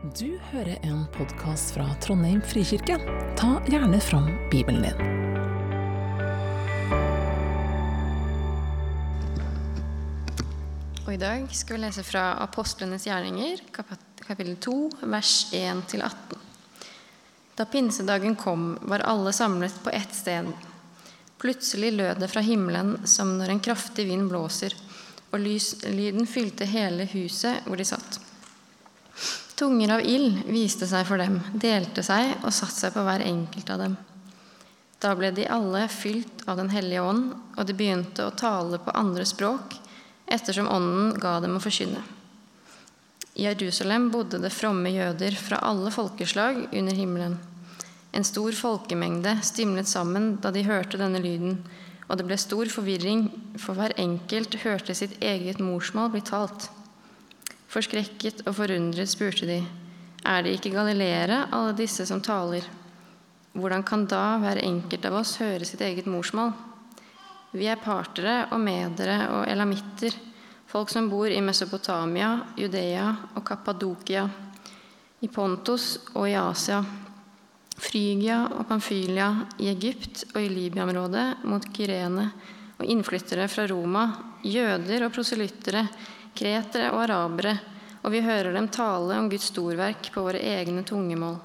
Du hører en podkast fra Trondheim frikirke. Ta gjerne fram Bibelen din. Og I dag skal vi lese fra Apostlenes gjerninger, kapittel 2, vers 1-18. Da pinsedagen kom, var alle samlet på ett sted. Plutselig lød det fra himmelen som når en kraftig vind blåser, og lyden fylte hele huset hvor de satt. Tunger av ild viste seg for dem, delte seg og satte seg på hver enkelt av dem. Da ble de alle fylt av Den hellige ånd, og de begynte å tale på andre språk, ettersom Ånden ga dem å forkynne. I Jerusalem bodde det fromme jøder fra alle folkeslag under himmelen. En stor folkemengde stimlet sammen da de hørte denne lyden, og det ble stor forvirring, for hver enkelt hørte sitt eget morsmål bli talt. Forskrekket og forundret spurte de, er det ikke galileere, alle disse som taler? Hvordan kan da hver enkelt av oss høre sitt eget morsmål? Vi er partere og medere og elamitter, folk som bor i Mesopotamia, Judea og Kappadokia, i Pontus og i Asia, Frygia og Pamfylia, i Egypt og i Libya-området, mot Kyrene, og innflyttere fra Roma, jøder og proselyttere, kretere og arabere, og vi hører dem tale om Guds storverk på våre egne tungemål.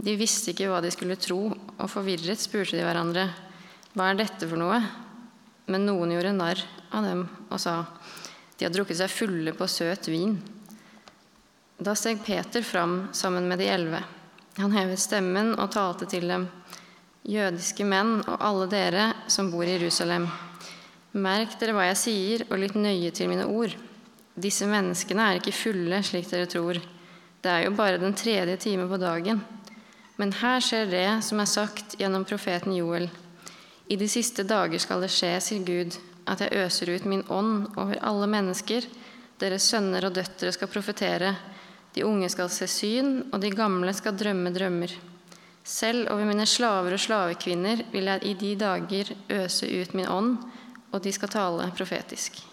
De visste ikke hva de skulle tro, og forvirret spurte de hverandre, hva er dette for noe? Men noen gjorde narr av dem og sa, de har drukket seg fulle på søt vin. Da steg Peter fram sammen med de elleve. Han hevet stemmen og talte til dem, jødiske menn og alle dere som bor i Jerusalem. Merk dere hva jeg sier, og lytt nøye til mine ord. Disse menneskene er ikke fulle, slik dere tror. Det er jo bare den tredje time på dagen. Men her skjer det som er sagt gjennom profeten Joel. I de siste dager skal det skje, sier Gud, at jeg øser ut min ånd over alle mennesker. Deres sønner og døtre skal profetere. De unge skal se syn, og de gamle skal drømme drømmer. Selv over mine slaver og slavekvinner vil jeg i de dager øse ut min ånd, og de skal tale profetisk.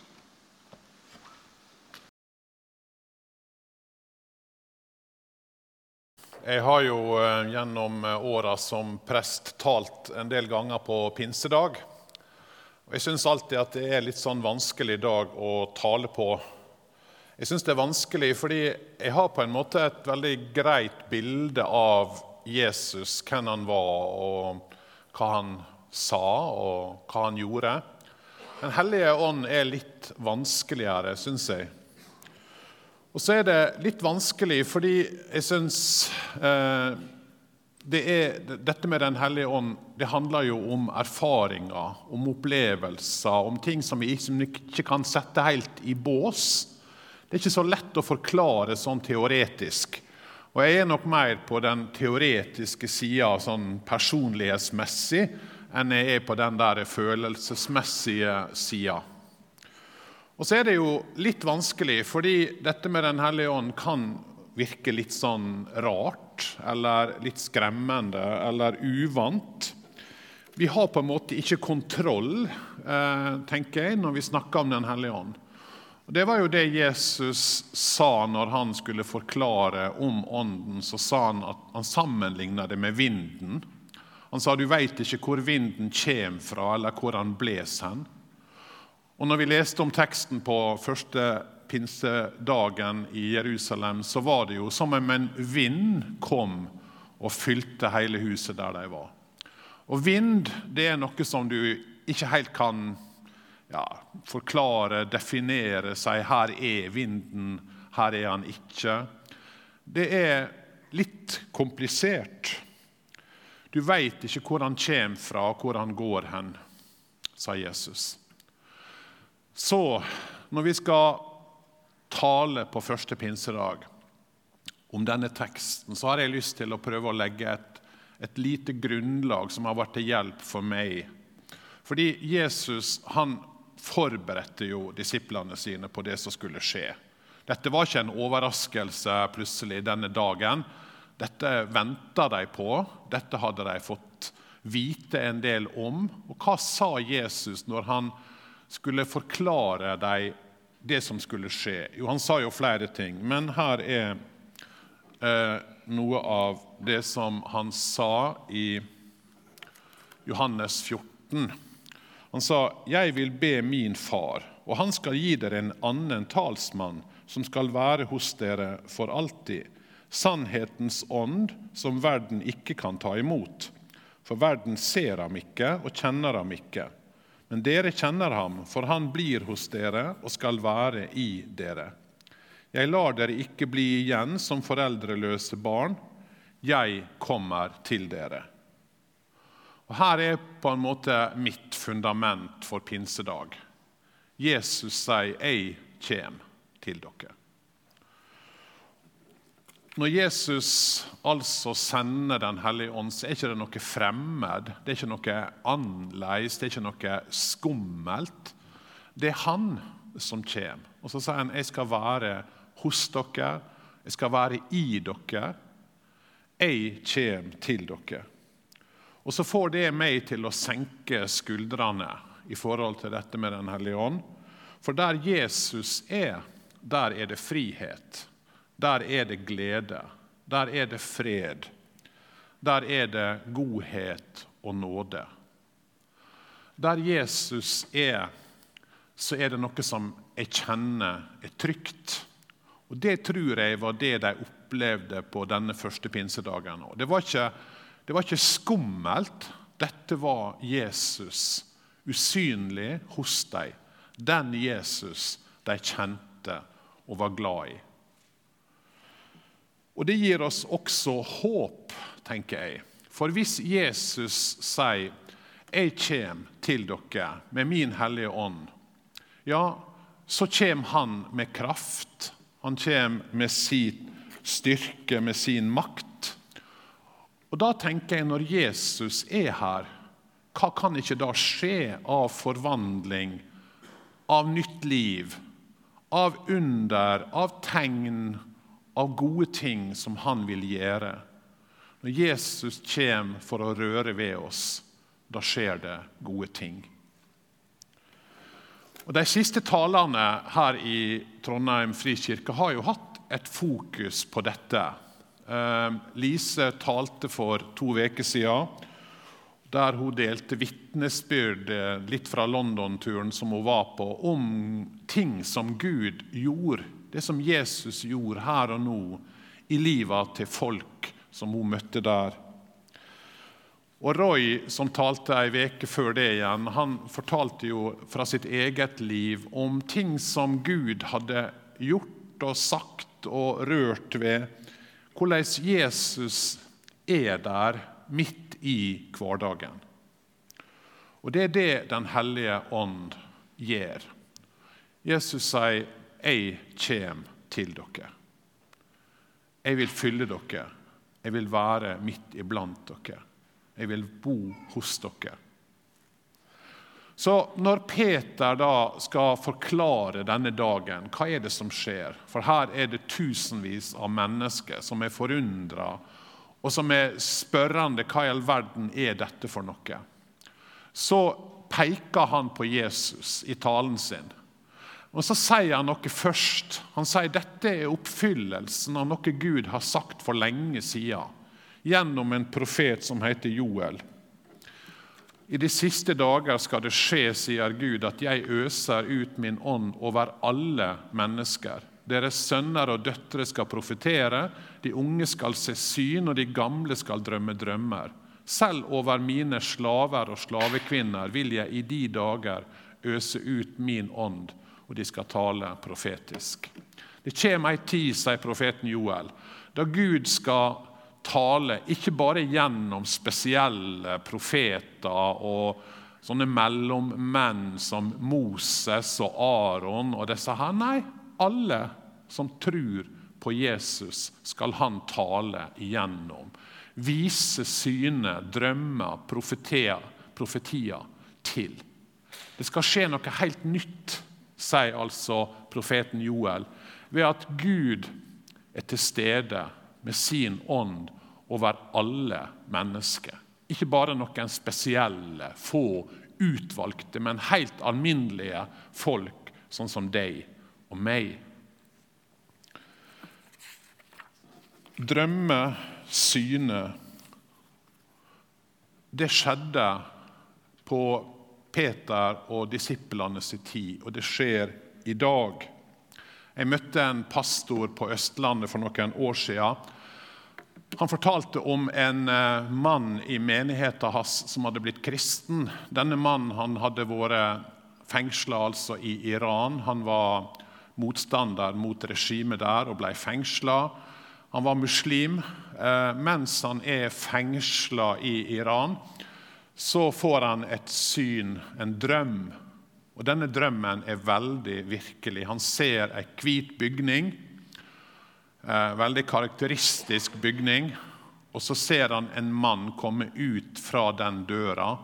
Jeg har jo eh, gjennom åra som prest talt en del ganger på pinsedag. Og Jeg syns alltid at det er litt sånn vanskelig dag å tale på. Jeg syns det er vanskelig fordi jeg har på en måte et veldig greit bilde av Jesus, hvem han var, og hva han sa, og hva han gjorde. Den hellige ånd er litt vanskeligere, syns jeg. Og så er det litt vanskelig fordi jeg syns eh, det dette med Den hellige ånd det handler jo om erfaringer, om opplevelser, om ting som vi ikke kan sette helt i bås. Det er ikke så lett å forklare sånn teoretisk. Og jeg er nok mer på den teoretiske sida sånn personlighetsmessig enn jeg er på den der følelsesmessige sida. Og så er det jo litt vanskelig, fordi dette med Den hellige ånd kan virke litt sånn rart, eller litt skremmende, eller uvant. Vi har på en måte ikke kontroll, eh, tenker jeg, når vi snakker om Den hellige ånd. Og Det var jo det Jesus sa når han skulle forklare om Ånden. Så sa han at han sammenligna det med vinden. Han sa du veit ikke hvor vinden kommer fra, eller hvor han blåser hen. Og når vi leste om teksten på første pinsedagen i Jerusalem, så var det jo som om en vind kom og fylte hele huset der de var. Og vind det er noe som du ikke helt kan ja, forklare, definere, si her er vinden, her er han ikke. Det er litt komplisert. Du veit ikke hvor han kommer fra, hvor han går hen, sa Jesus. Så når vi skal tale på første pinsedag om denne teksten, så har jeg lyst til å prøve å legge et, et lite grunnlag som har vært til hjelp for meg. Fordi Jesus han forberedte jo disiplene sine på det som skulle skje. Dette var ikke en overraskelse plutselig denne dagen. Dette venta de på, dette hadde de fått vite en del om. Og hva sa Jesus når han skulle forklare dem det som skulle skje? Jo, han sa jo flere ting, men her er eh, noe av det som han sa i Johannes 14. Han sa, 'Jeg vil be min far, og han skal gi dere en annen talsmann, som skal være hos dere for alltid.' Sannhetens ånd, som verden ikke kan ta imot. For verden ser ham ikke og kjenner ham ikke. Men dere kjenner ham, for han blir hos dere og skal være i dere. Jeg lar dere ikke bli igjen som foreldreløse barn. Jeg kommer til dere. Og Her er på en måte mitt fundament for pinsedag. Jesus sier 'Jeg kommer til dere'. Når Jesus altså sender Den hellige ånd, så er ikke det noe fremmed, det er ikke noe annerledes, det er ikke noe skummelt. Det er Han som kommer. Og så sier han 'Jeg skal være hos dere, jeg skal være i dere'. Jeg kommer til dere. Og så får det meg til å senke skuldrene i forhold til dette med Den hellige ånd. For der Jesus er, der er det frihet. Der er det glede. Der er det fred. Der er det godhet og nåde. Der Jesus er, så er det noe som jeg kjenner er trygt. Og Det tror jeg var det de opplevde på denne første pinsedagen. Det var ikke, det var ikke skummelt. Dette var Jesus, usynlig hos dem. Den Jesus de kjente og var glad i. Og Det gir oss også håp, tenker jeg. For hvis Jesus sier 'Jeg kommer til dere med min Hellige ånd', ja, så kommer han med kraft. Han kommer med sin styrke, med sin makt. Og Da tenker jeg, når Jesus er her, hva kan ikke da skje av forvandling, av nytt liv, av under, av tegn, av gode ting som han vil gjøre? Når Jesus kommer for å røre ved oss, da skjer det gode ting. Og De siste talene her i Trondheim frikirke har jo hatt et fokus på dette. Eh, Lise talte for to uker siden, der hun delte vitnesbyrd eh, litt fra London-turen som hun var på, om ting som Gud gjorde, det som Jesus gjorde her og nå i livet til folk som hun møtte der. Og Roy, som talte ei veke før det igjen, han fortalte jo fra sitt eget liv om ting som Gud hadde gjort og sagt og rørt ved. Hvordan Jesus er der midt i hverdagen. Og Det er det Den hellige ånd gjør. Jesus sier, 'Jeg kommer til dere'. Jeg vil fylle dere. Jeg vil være midt iblant dere. Jeg vil bo hos dere. Så når Peter da skal forklare denne dagen, hva er det som skjer? For her er det tusenvis av mennesker som er forundra, og som er spørrende hva i all verden er dette for noe? Så peker han på Jesus i talen sin. Og Så sier han noe først. Han sier dette er oppfyllelsen av noe Gud har sagt for lenge siden gjennom en profet som heter Joel. I de siste dager skal det skje, sier Gud, at jeg øser ut min ånd over alle mennesker. Deres sønner og døtre skal profetere, de unge skal se syn, og de gamle skal drømme drømmer. Selv over mine slaver og slavekvinner vil jeg i de dager øse ut min ånd, og de skal tale profetisk. Det kommer ei tid, sier profeten Joel, da Gud skal tale, ikke bare gjennom spesielle profeter og sånne mellommenn som Moses og Aron og disse her. Nei, alle som tror på Jesus, skal han tale igjennom. Vise syne, drømmer, profetier, profetier til. Det skal skje noe helt nytt, sier altså profeten Joel, ved at Gud er til stede med sin ånd over alle mennesker. Ikke bare noen spesielle, få, utvalgte, men helt alminnelige folk, sånn som deg og meg. drømme, syne Det skjedde på Peter og disiplene sin tid, og det skjer i dag. Jeg møtte en pastor på Østlandet for noen år siden. Han fortalte om en eh, mann i menigheten hans som hadde blitt kristen. Denne mannen hadde vært fengsla altså i Iran. Han var motstander mot regimet der og ble fengsla. Han var muslim. Eh, mens han er fengsla i Iran, så får han et syn, en drøm. Og Denne drømmen er veldig virkelig. Han ser ei hvit bygning, eh, veldig karakteristisk bygning. Og så ser han en mann komme ut fra den døra,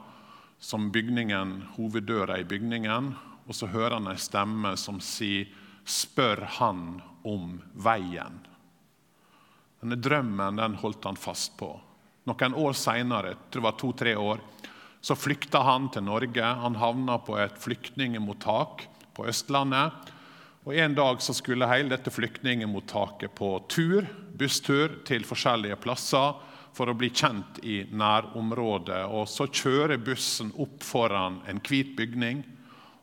som bygningen, hoveddøra i bygningen. Og så hører han ei stemme som sier, 'Spør han om veien'. Denne drømmen den holdt han fast på. Noen år seinere, to-tre år, så flykta han til Norge. Han havna på et flyktningemottak på Østlandet. Og En dag så skulle hele dette flyktningemottaket på tur, busstur til forskjellige plasser for å bli kjent i nærområdet. Og Så kjører bussen opp foran en hvit bygning,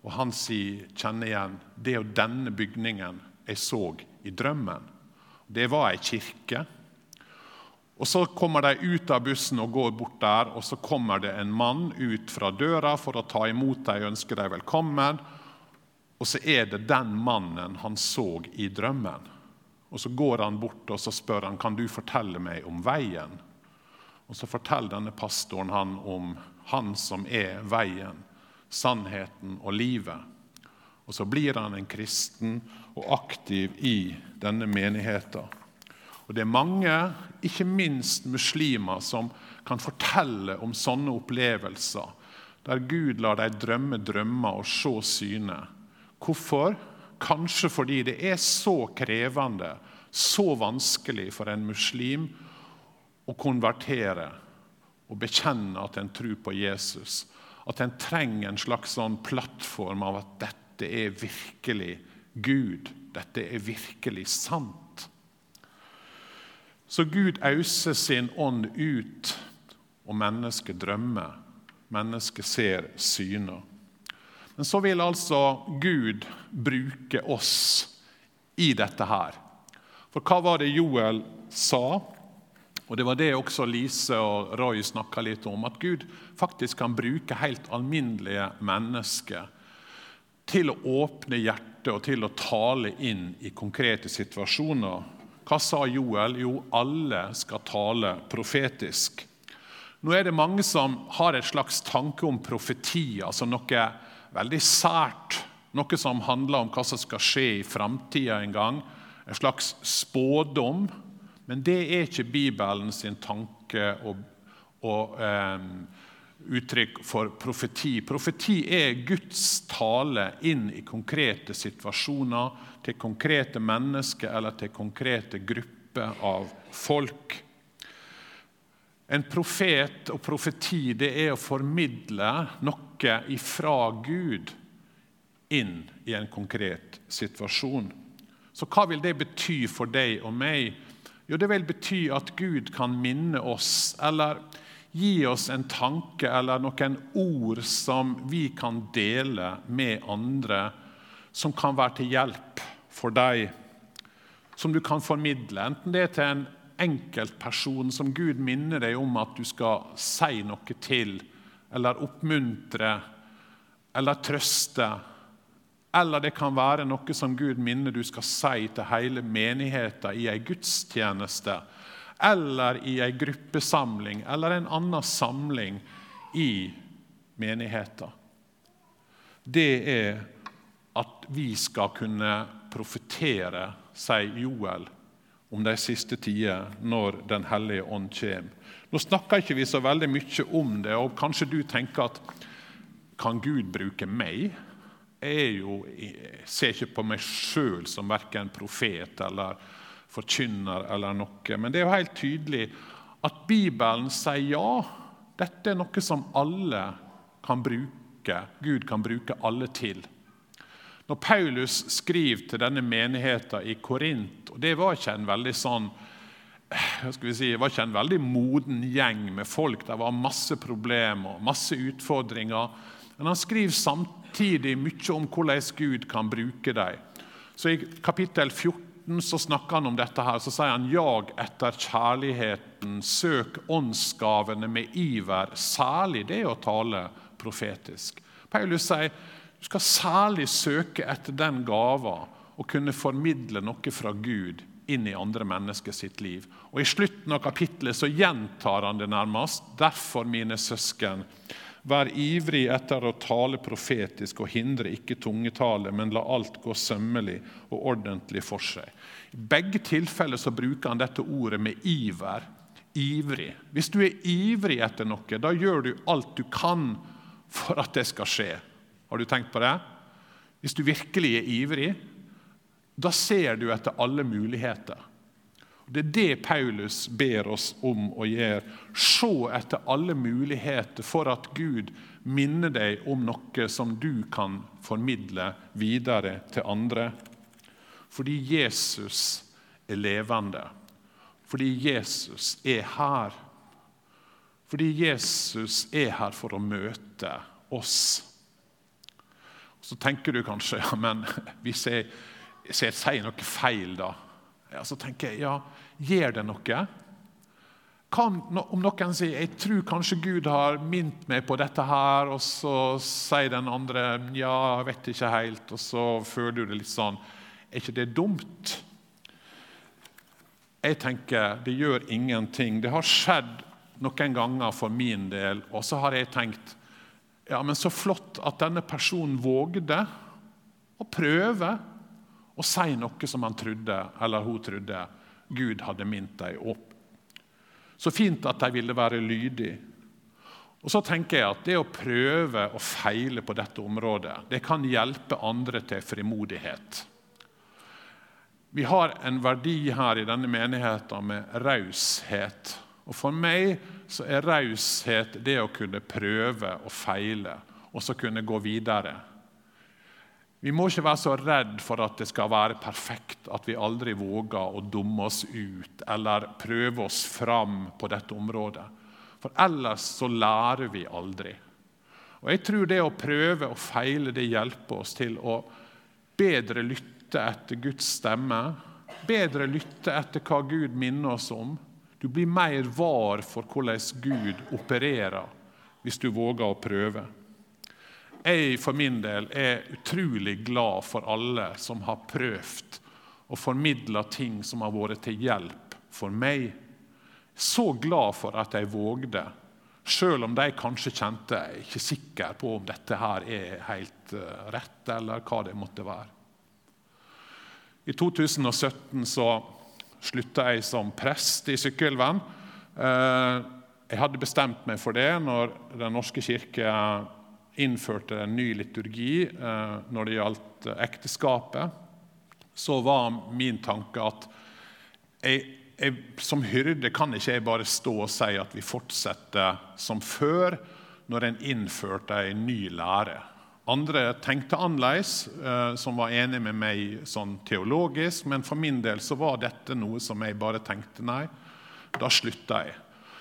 og han sier, kjenner igjen, det er jo denne bygningen jeg så i drømmen. Det var ei kirke. Og Så kommer de ut av bussen og går bort der, og så kommer det en mann ut fra døra for å ta imot dem og ønske dem velkommen. Og så er det den mannen han så i drømmen. Og Så går han bort og så spør han, kan du fortelle meg om veien. Og Så forteller denne pastoren han om han som er veien, sannheten og livet. Og Så blir han en kristen og aktiv i denne menigheten. Og Det er mange, ikke minst muslimer, som kan fortelle om sånne opplevelser, der Gud lar dem drømme drømmer og se syne. Hvorfor? Kanskje fordi det er så krevende, så vanskelig for en muslim å konvertere og bekjenne at en tror på Jesus. At en trenger en slags sånn plattform av at dette er virkelig Gud. Dette er virkelig sant. Så Gud auser sin ånd ut, og mennesket drømmer. Mennesket ser syner. Men så vil altså Gud bruke oss i dette her. For hva var det Joel sa? Og Det var det også Lise og Roy snakka litt om. At Gud faktisk kan bruke helt alminnelige mennesker til å åpne hjertet og til å tale inn i konkrete situasjoner. Hva sa Joel? Jo, alle skal tale profetisk. Nå er det mange som har et slags tanke om profeti, altså noe veldig sært. Noe som handler om hva som skal skje i framtida en gang. En slags spådom. Men det er ikke Bibelen sin tanke og, og eh, uttrykk for profeti. Profeti er Guds tale inn i konkrete situasjoner, til konkrete mennesker eller til konkrete grupper av folk. En profet og profeti det er å formidle noe ifra Gud inn i en konkret situasjon. Så hva vil det bety for deg og meg? Jo, det vil bety at Gud kan minne oss eller Gi oss en tanke eller noen ord som vi kan dele med andre, som kan være til hjelp for deg, som du kan formidle. Enten det er til en enkeltperson som Gud minner deg om at du skal si noe til, eller oppmuntre eller trøste. Eller det kan være noe som Gud minner du skal si til hele menigheten i ei gudstjeneste eller i en gruppesamling eller en annen samling i menigheten. Det er at vi skal kunne profetere, sier Joel, om de siste tider, når Den hellige ånd kommer. Nå snakker ikke vi så veldig mye om det, og kanskje du tenker at kan Gud bruke meg? Jeg, jo, jeg ser ikke på meg sjøl som verken profet eller forkynner eller noe. Men det er jo helt tydelig at Bibelen sier ja. Dette er noe som alle kan bruke. Gud kan bruke alle til. Når Paulus skriver til denne menigheten i Korint, og det var ikke en veldig sånn si, det var ikke en veldig moden gjeng med folk. Det var masse problemer, masse utfordringer. Men han skriver samtidig mye om hvordan Gud kan bruke dem. Så I kapittel 14 så snakker han om dette. her, så sier han jag etter kjærligheten, søk åndsgavene med iver, særlig det å tale profetisk. Paulus sier du skal særlig søke etter den gava å kunne formidle noe fra Gud inn i andre mennesker sitt liv. Og I slutten av kapittelet så gjentar han det nærmest. Derfor, mine søsken, vær ivrig etter å tale profetisk og hindre ikke tungetale, men la alt gå sømmelig og ordentlig for seg. I begge tilfeller så bruker han dette ordet med iver. Ivrig. Hvis du er ivrig etter noe, da gjør du alt du kan for at det skal skje. Har du tenkt på det? Hvis du virkelig er ivrig, da ser du etter alle muligheter. Det er det Paulus ber oss om å gjøre. Se etter alle muligheter for at Gud minner deg om noe som du kan formidle videre til andre. Fordi Jesus er levende. Fordi Jesus er her. Fordi Jesus er her for å møte oss. Så tenker du kanskje ja, men hvis jeg, hvis jeg sier noe feil, da ja, Så tenker jeg ja, gjør det noe? Kan, om noen sier jeg tror kanskje Gud har minnet meg på dette, her, og så sier den andre ja, jeg vet ikke helt, og så føler du det litt sånn Er ikke det dumt? Jeg tenker det gjør ingenting. Det har skjedd noen ganger for min del, og så har jeg tenkt ja, men så flott at denne personen vågde å prøve å si noe som han trodde, eller hun trodde Gud hadde minnet dem opp. Så fint at de ville være lydige. Og så tenker jeg at Det å prøve og feile på dette området det kan hjelpe andre til frimodighet. Vi har en verdi her i denne menigheten med raushet. Og For meg så er raushet det å kunne prøve og feile, og så kunne gå videre. Vi må ikke være så redd for at det skal være perfekt, at vi aldri våger å dumme oss ut eller prøve oss fram på dette området. For ellers så lærer vi aldri. Og Jeg tror det å prøve og feile det hjelper oss til å bedre lytte etter Guds stemme, bedre lytte etter hva Gud minner oss om, du blir mer var for hvordan Gud opererer hvis du våger å prøve. Jeg for min del er utrolig glad for alle som har prøvd å formidle ting som har vært til hjelp for meg. Så glad for at jeg vågde, selv om de kanskje kjente jeg ikke sikker på om dette her er helt eh, rett, eller hva det måtte være. I 2017 så slutta jeg som prest i Sykkylven. Eh, jeg hadde bestemt meg for det når Den norske kirke innførte en ny liturgi eh, når det gjaldt ekteskapet. Så var min tanke at jeg, jeg, som hyrde kan ikke jeg bare stå og si at vi fortsetter som før når en innførte en ny lære. Andre tenkte annerledes, eh, som var enig med meg sånn teologisk. Men for min del så var dette noe som jeg bare tenkte nei. Da slutta jeg.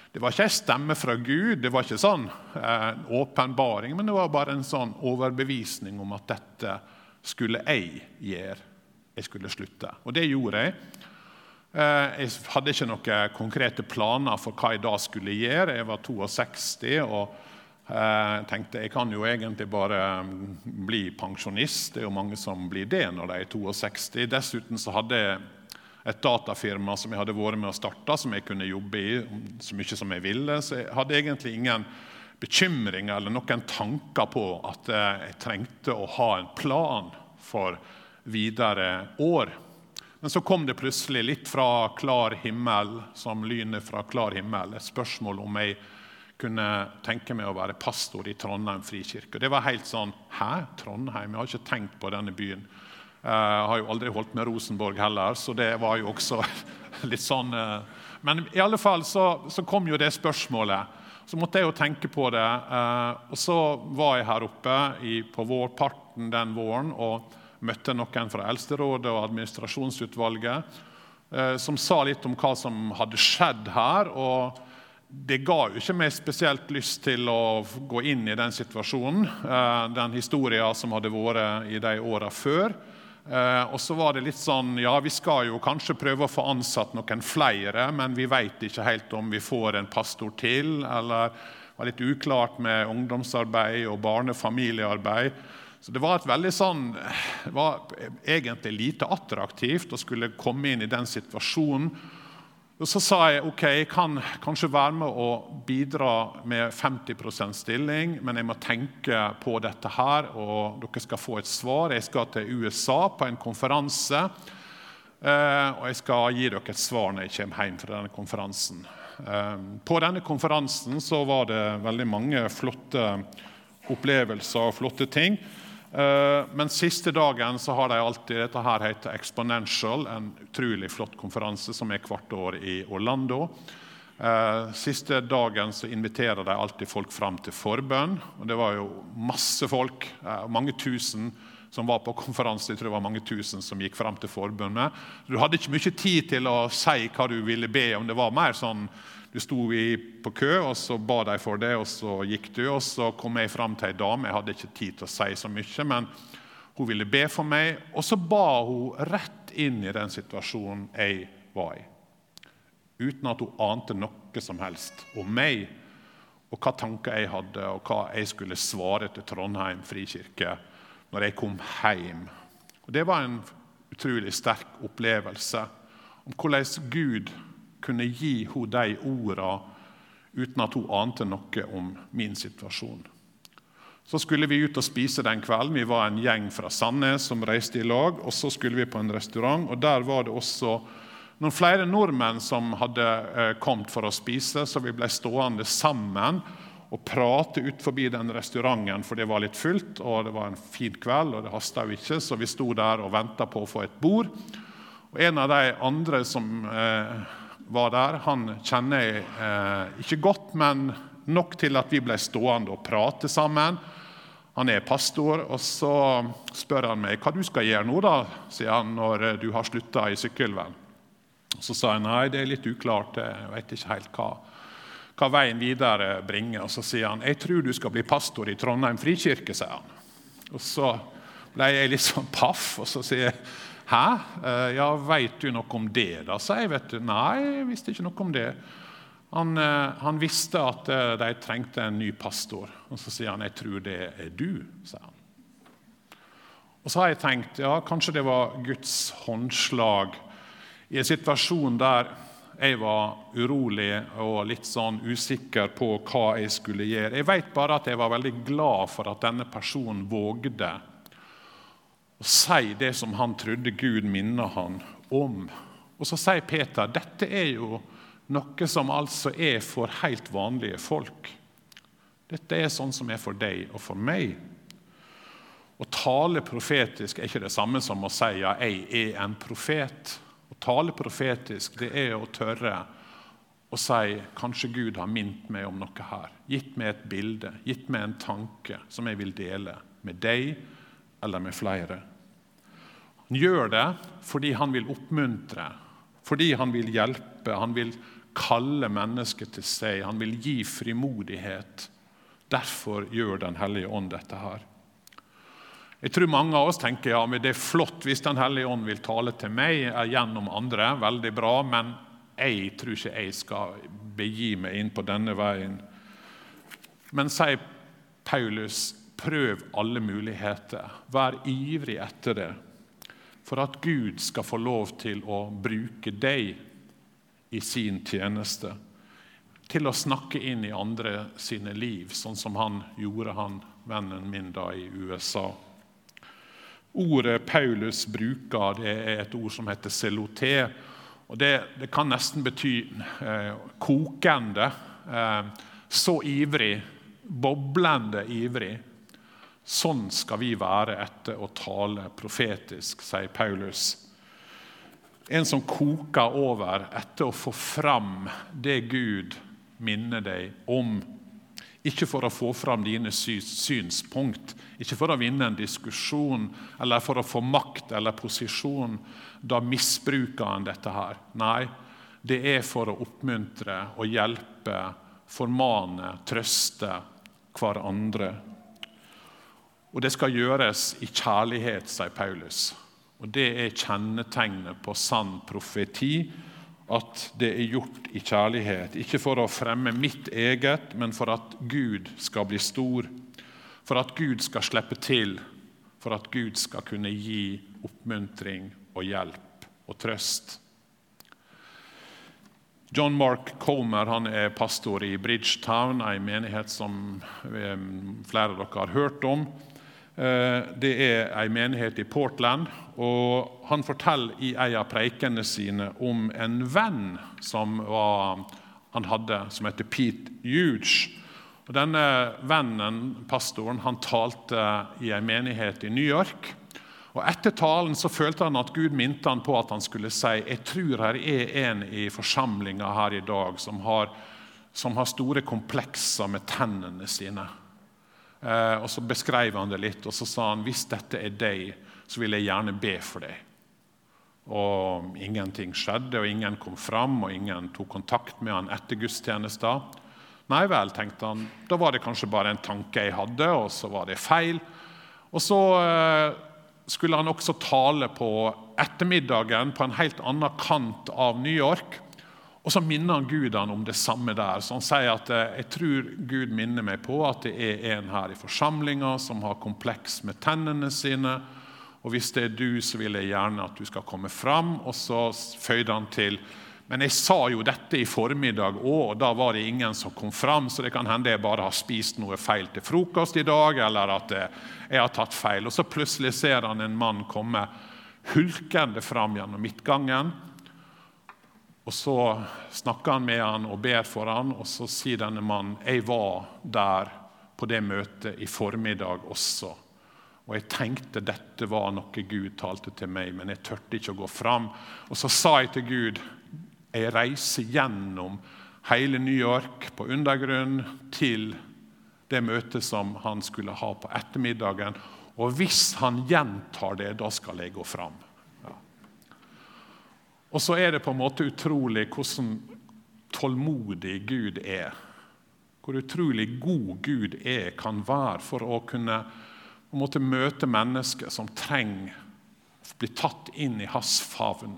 Det var ikke en stemme fra Gud, det var ikke sånn eh, en åpenbaring, men det var bare en sånn overbevisning om at dette skulle jeg gjøre. Jeg skulle slutte. Og det gjorde jeg. Eh, jeg hadde ikke noen konkrete planer for hva jeg da skulle gjøre. Jeg var 62. og jeg eh, tenkte jeg kan jo egentlig bare mm, bli pensjonist. Det er jo mange som blir det når de er 62. Dessuten så hadde jeg et datafirma som jeg hadde vært med å starte, som jeg kunne jobbe i så mye som jeg ville. Så jeg hadde egentlig ingen bekymringer eller noen tanker på at eh, jeg trengte å ha en plan for videre år. Men så kom det plutselig litt fra klar himmel, som lynet fra klar himmel, et spørsmål om jeg kunne tenke meg å være pastor i Trondheim frikirke. Det var helt sånn Hæ? Trondheim? Jeg har ikke tenkt på denne byen. Jeg eh, har jo aldri holdt med Rosenborg heller, så det var jo også litt sånn eh. Men i alle fall så, så kom jo det spørsmålet. Så måtte jeg jo tenke på det. Eh, og så var jeg her oppe på vårparten den våren og møtte noen fra Eldsterådet og administrasjonsutvalget. som sa litt om hva som hadde skjedd her. og det ga jo ikke meg spesielt lyst til å gå inn i den situasjonen, eh, den historien som hadde vært i de åra før. Eh, og så var det litt sånn Ja, vi skal jo kanskje prøve å få ansatt noen flere, men vi veit ikke helt om vi får en pastor til. Eller det var litt uklart med ungdomsarbeid og barnefamiliearbeid. Så det var et veldig sånn Det var egentlig lite attraktivt å skulle komme inn i den situasjonen og Så sa jeg ok, jeg kan kanskje være med å bidra med 50% stilling, men jeg må tenke på dette her, og dere skal få et svar. Jeg skal til USA på en konferanse, eh, og jeg skal gi dere et svar når jeg kommer hjem fra denne konferansen. Eh, på denne konferansen så var det veldig mange flotte opplevelser og flotte ting. Eh, men siste dagen så har de alltid Dette her heter Exponential, en utrolig flott konferanse som er hvert år i Orlando. Eh, siste dagen så inviterer de alltid folk fram til forbønn. og Det var jo masse folk, eh, mange tusen som var på konferanse. Jeg tror det var mange tusen som gikk fram til forbundet. Du hadde ikke mye tid til å si hva du ville be om. Det var mer sånn du sto på kø, og så ba de for det, og så gikk du. Og så kom jeg fram til ei dame. Jeg hadde ikke tid til å si så mye, men hun ville be for meg. Og så ba hun rett inn i den situasjonen jeg var i. Uten at hun ante noe som helst om meg og hva tanker jeg hadde, og hva jeg skulle svare til Trondheim frikirke når jeg kom hjem. Og Det var en utrolig sterk opplevelse om hvordan Gud kunne gi henne de ordene uten at hun ante noe om min situasjon. Så skulle vi ut og spise den kvelden. Vi var en gjeng fra Sandnes som reiste i lag. og Så skulle vi på en restaurant, og der var det også noen flere nordmenn som hadde eh, kommet for å spise, så vi ble stående sammen og prate ut forbi den restauranten, for det var litt fullt, og det var en fin kveld, og det hasta jo ikke, så vi sto der og venta på å få et bord. Og En av de andre som eh, var der, han kjenner jeg eh, ikke godt, men nok til at vi ble stående og prate sammen. Han er pastor, og så spør han meg hva du skal gjøre nå, da, sier han, når du har slutta i sykkelvenn. Så sa jeg nei, det er litt uklart, jeg vet ikke helt hva, hva veien videre bringer. Og så sier han jeg tror du skal bli pastor i Trondheim frikirke, sier han. Og så ble jeg litt sånn paff, og så sier jeg 'Hæ? Eh, ja, veit du noe om det?' da, sa jeg. vet du. Nei, jeg visste ikke noe om det. Han, eh, han, visste at eh, de trengte en ny pastor. Og så sier han 'Jeg tror det er du', sier han. Og så har jeg tenkt ja, kanskje det var Guds håndslag i en situasjon der jeg var urolig og litt sånn usikker på hva jeg skulle gjøre. Jeg vet bare at jeg var veldig glad for at denne personen vågde å si det som han trodde Gud minnet han om. Og så sier Peter dette er jo noe som altså er for helt vanlige folk. Dette er sånn som er for deg og for meg. Å tale profetisk er ikke det samme som å si ja, jeg er en profet. Tale profetisk det er å tørre å si kanskje Gud har mint meg om noe her. Gitt meg et bilde, gitt meg en tanke som jeg vil dele med deg eller med flere. Han gjør det fordi han vil oppmuntre, fordi han vil hjelpe. Han vil kalle mennesket til seg, han vil gi frimodighet. Derfor gjør Den hellige ånd dette her. Jeg tror mange av oss tenker ja, men det er flott hvis Den hellige ånd vil tale til meg gjennom andre. veldig bra, Men jeg tror ikke jeg skal begi meg inn på denne veien. Men sier Paulus, prøv alle muligheter. Vær ivrig etter det for at Gud skal få lov til å bruke deg i sin tjeneste. Til å snakke inn i andre sine liv, sånn som han gjorde, han vennen min da i USA. Ordet Paulus bruker, det er et ord som heter seloté. og Det, det kan nesten bety eh, kokende. Eh, så ivrig, boblende ivrig. Sånn skal vi være etter å tale profetisk, sier Paulus. En som koker over etter å få fram det Gud minner deg om Ikke for å få fram dine synspunkt, ikke for å vinne en diskusjon eller for å få makt eller posisjon. Da misbruker han dette her. Nei, det er for å oppmuntre og hjelpe, formane, trøste hverandre. Og det skal gjøres i kjærlighet, sier Paulus. Og det er kjennetegnet på sann profeti at det er gjort i kjærlighet. Ikke for å fremme mitt eget, men for at Gud skal bli stor. For at Gud skal slippe til. For at Gud skal kunne gi oppmuntring og hjelp og trøst. John Mark Comer han er pastor i Bridgetown, en menighet som eh, flere av dere har hørt om. Eh, det er en menighet i Portland. og Han forteller i en av preikene sine om en venn som var, han hadde, som heter Pete Huge. Og denne vennen, pastoren, han talte i en menighet i New York. Og Etter talen så følte han at Gud minte han på at han skulle si jeg tror her er en i forsamlinga her i dag som har, som har store komplekser med tennene sine. Eh, og Så beskrev han det litt, og så sa han hvis dette er deg, så vil jeg gjerne be for deg. Og Ingenting skjedde, og ingen kom fram, og ingen tok kontakt med han etter gudstjenesten. Nei vel, tenkte han, da var det kanskje bare en tanke jeg hadde, og så var det feil. Og så eh, skulle han også tale på ettermiddagen på en helt annen kant av New York. Og så minner han Gud han om det samme der. Så han sier at eh, jeg tror Gud minner meg på at det er en her i forsamlinga som har kompleks med tennene sine. Og hvis det er du, så vil jeg gjerne at du skal komme fram. Og så føyde han til men jeg sa jo dette i formiddag òg, og da var det ingen som kom fram. Så det kan hende jeg bare har spist noe feil til frokost i dag, eller at jeg har tatt feil. Og så plutselig ser han en mann komme hulkende fram gjennom midtgangen. Og Så snakker han med han og ber for han, og så sier denne mannen jeg var der på det møtet i formiddag også. Og jeg tenkte dette var noe Gud talte til meg, men jeg turte ikke å gå fram. Og så sa jeg til Gud jeg reiser gjennom hele New York på undergrunn til det møtet som han skulle ha på ettermiddagen. Og hvis han gjentar det, da skal jeg gå fram. Og så er det på en måte utrolig hvordan tålmodig Gud er. Hvor utrolig god Gud er, kan være for å kunne måte møte mennesker som trenger å bli tatt inn i hans favn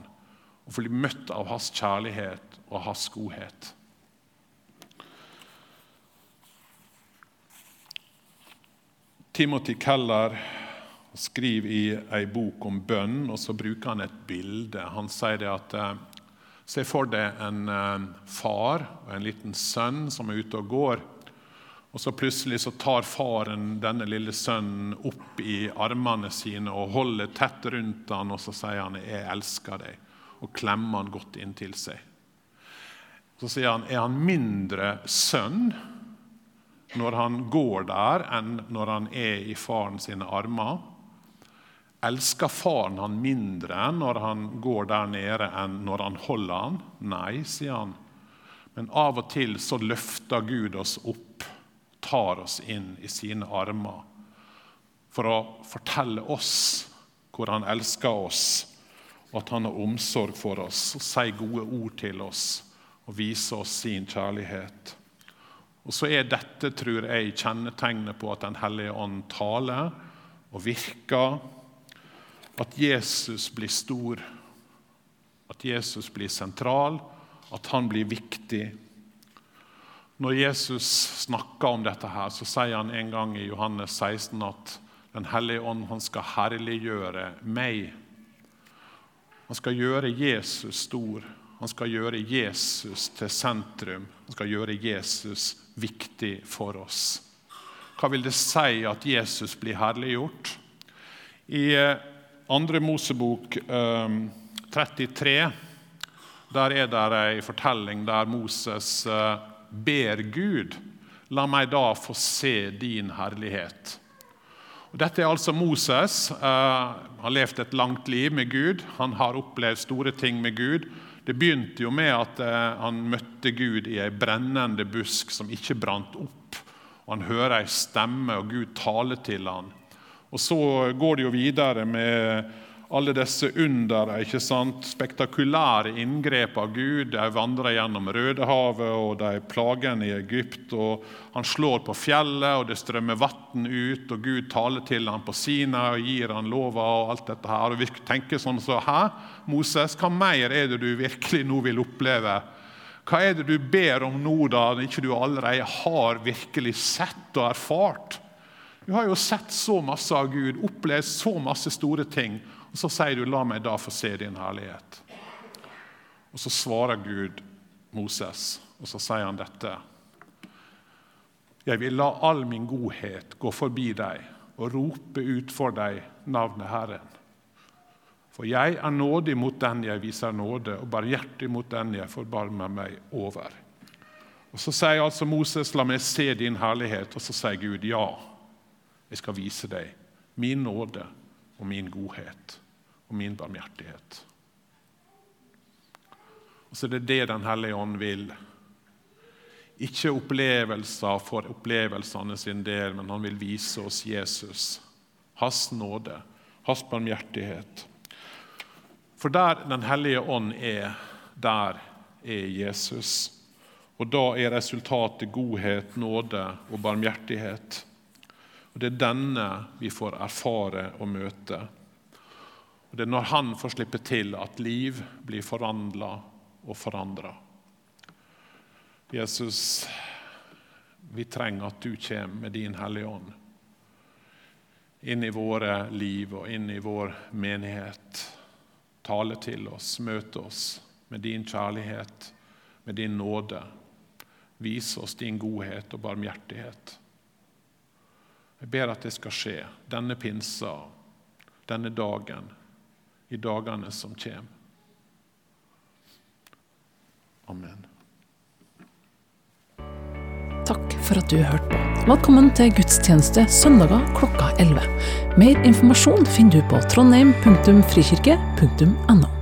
og bli møtt av hans kjærlighet og hans godhet. Timothy Keller skriver i ei bok om bønn, og så bruker han et bilde. Han sier at eh, Se for deg en eh, far og en liten sønn som er ute og går. Og så Plutselig så tar faren denne lille sønnen opp i armene sine og holder tett rundt han, og så sier han 'Jeg elsker deg', og klemmer han godt inntil seg. Så sier han 'Er han mindre sønn når han går der, enn når han er i faren sine armer?' Elsker faren han mindre når han går der nede, enn når han holder han? Nei, sier han. Men av og til så løfter Gud oss opp, tar oss inn i sine armer for å fortelle oss hvor han elsker oss, og at han har omsorg for oss, og sier gode ord til oss og viser oss sin kjærlighet. Og så er dette, tror jeg, kjennetegnet på at Den hellige ånd taler og virker at Jesus blir stor, at Jesus blir sentral, at han blir viktig. Når Jesus snakker om dette, her, så sier han en gang i Johannes 16 at Den hellige ånd han skal herliggjøre meg. Han skal gjøre Jesus stor. Han skal gjøre Jesus til sentrum. Han skal gjøre Jesus viktig for oss. Hva vil det si at Jesus blir herliggjort? I eh, andre Mosebok 33 ehm, der er det ei fortelling der Moses eh, ber Gud La meg da få se din herlighet. Og dette er altså Moses. Han eh, har levd et langt liv med Gud. Han har opplevd store ting med Gud. Det begynte jo med at eh, han møtte Gud i ei brennende busk som ikke brant opp. Og Han hører ei stemme, og Gud taler til han. Og Så går det jo videre med alle disse undere, ikke sant? spektakulære inngrep av Gud. De vandrer gjennom Rødehavet og de plagene i Egypt. og Han slår på fjellet, og det strømmer vann ut. og Gud taler til ham på Sina og gir ham lova og alt dette her. Og vi tenker sånn så, Hæ, Moses, hva mer er det du virkelig nå vil oppleve? Hva er det du ber om nå, da, ikke du allerede har virkelig sett og erfart? Du har jo sett så masse av Gud, opplevd så masse store ting. Og Så sier du 'la meg da få se din herlighet'. Og Så svarer Gud Moses, og så sier han dette. Jeg vil la all min godhet gå forbi deg og rope ut for deg navnet Herren. For jeg er nådig mot den jeg viser nåde, og barmhjertig mot den jeg forbarmer meg over. Og Så sier altså Moses, 'La meg se din herlighet', og så sier Gud, 'Ja, jeg skal vise deg min nåde og min godhet og min barmhjertighet. Og så er det det Den hellige ånd vil. Ikke opplevelser for opplevelsene sin del, men han vil vise oss Jesus, hans nåde, hans barmhjertighet. For der Den hellige ånd er, der er Jesus. Og da er resultatet godhet, nåde og barmhjertighet. Og Det er denne vi får erfare og møte. Og Det er når Han får slippe til, at liv blir forvandla og forandra. Jesus, vi trenger at du kommer med din Hellige Ånd inn i våre liv og inn i vår menighet. Tale til oss, møte oss med din kjærlighet, med din nåde. Vis oss din godhet og barmhjertighet. Jeg ber at det skal skje denne pinsa, denne dagen, i dagene som kommer. Amen. Takk for at du hørte på. Velkommen til gudstjeneste søndager klokka 11. Mer informasjon finner du på trondheim.frikirke.no.